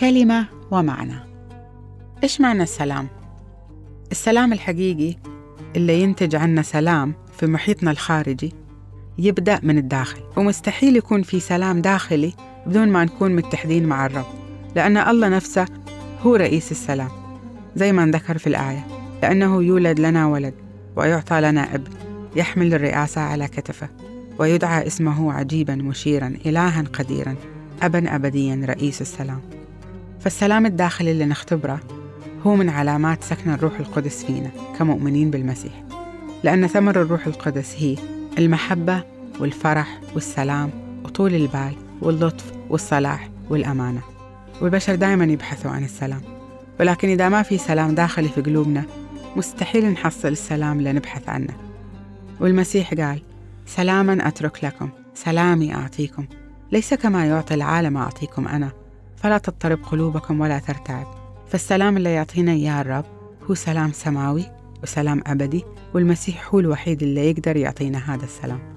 كلمة ومعنى إيش معنى السلام؟ السلام الحقيقي اللي ينتج عنا سلام في محيطنا الخارجي يبدأ من الداخل ومستحيل يكون في سلام داخلي بدون ما نكون متحدين مع الرب لأن الله نفسه هو رئيس السلام زي ما ذكر في الآية لأنه يولد لنا ولد ويعطى لنا ابن يحمل الرئاسة على كتفه ويدعى اسمه عجيبا مشيرا إلها قديرا أبا أبديا رئيس السلام فالسلام الداخلي اللي نختبره هو من علامات سكن الروح القدس فينا كمؤمنين بالمسيح لأن ثمر الروح القدس هي المحبة والفرح والسلام وطول البال واللطف والصلاح والأمانة. والبشر دائما يبحثوا عن السلام ولكن إذا ما في سلام داخلي في قلوبنا مستحيل نحصل السلام اللي نبحث عنه. والمسيح قال سلاما أترك لكم سلامي أعطيكم ليس كما يعطي العالم أعطيكم أنا فلا تضطرب قلوبكم ولا ترتعب. فالسلام اللي يعطينا إياه الرب هو سلام سماوي وسلام أبدي والمسيح هو الوحيد اللي يقدر يعطينا هذا السلام.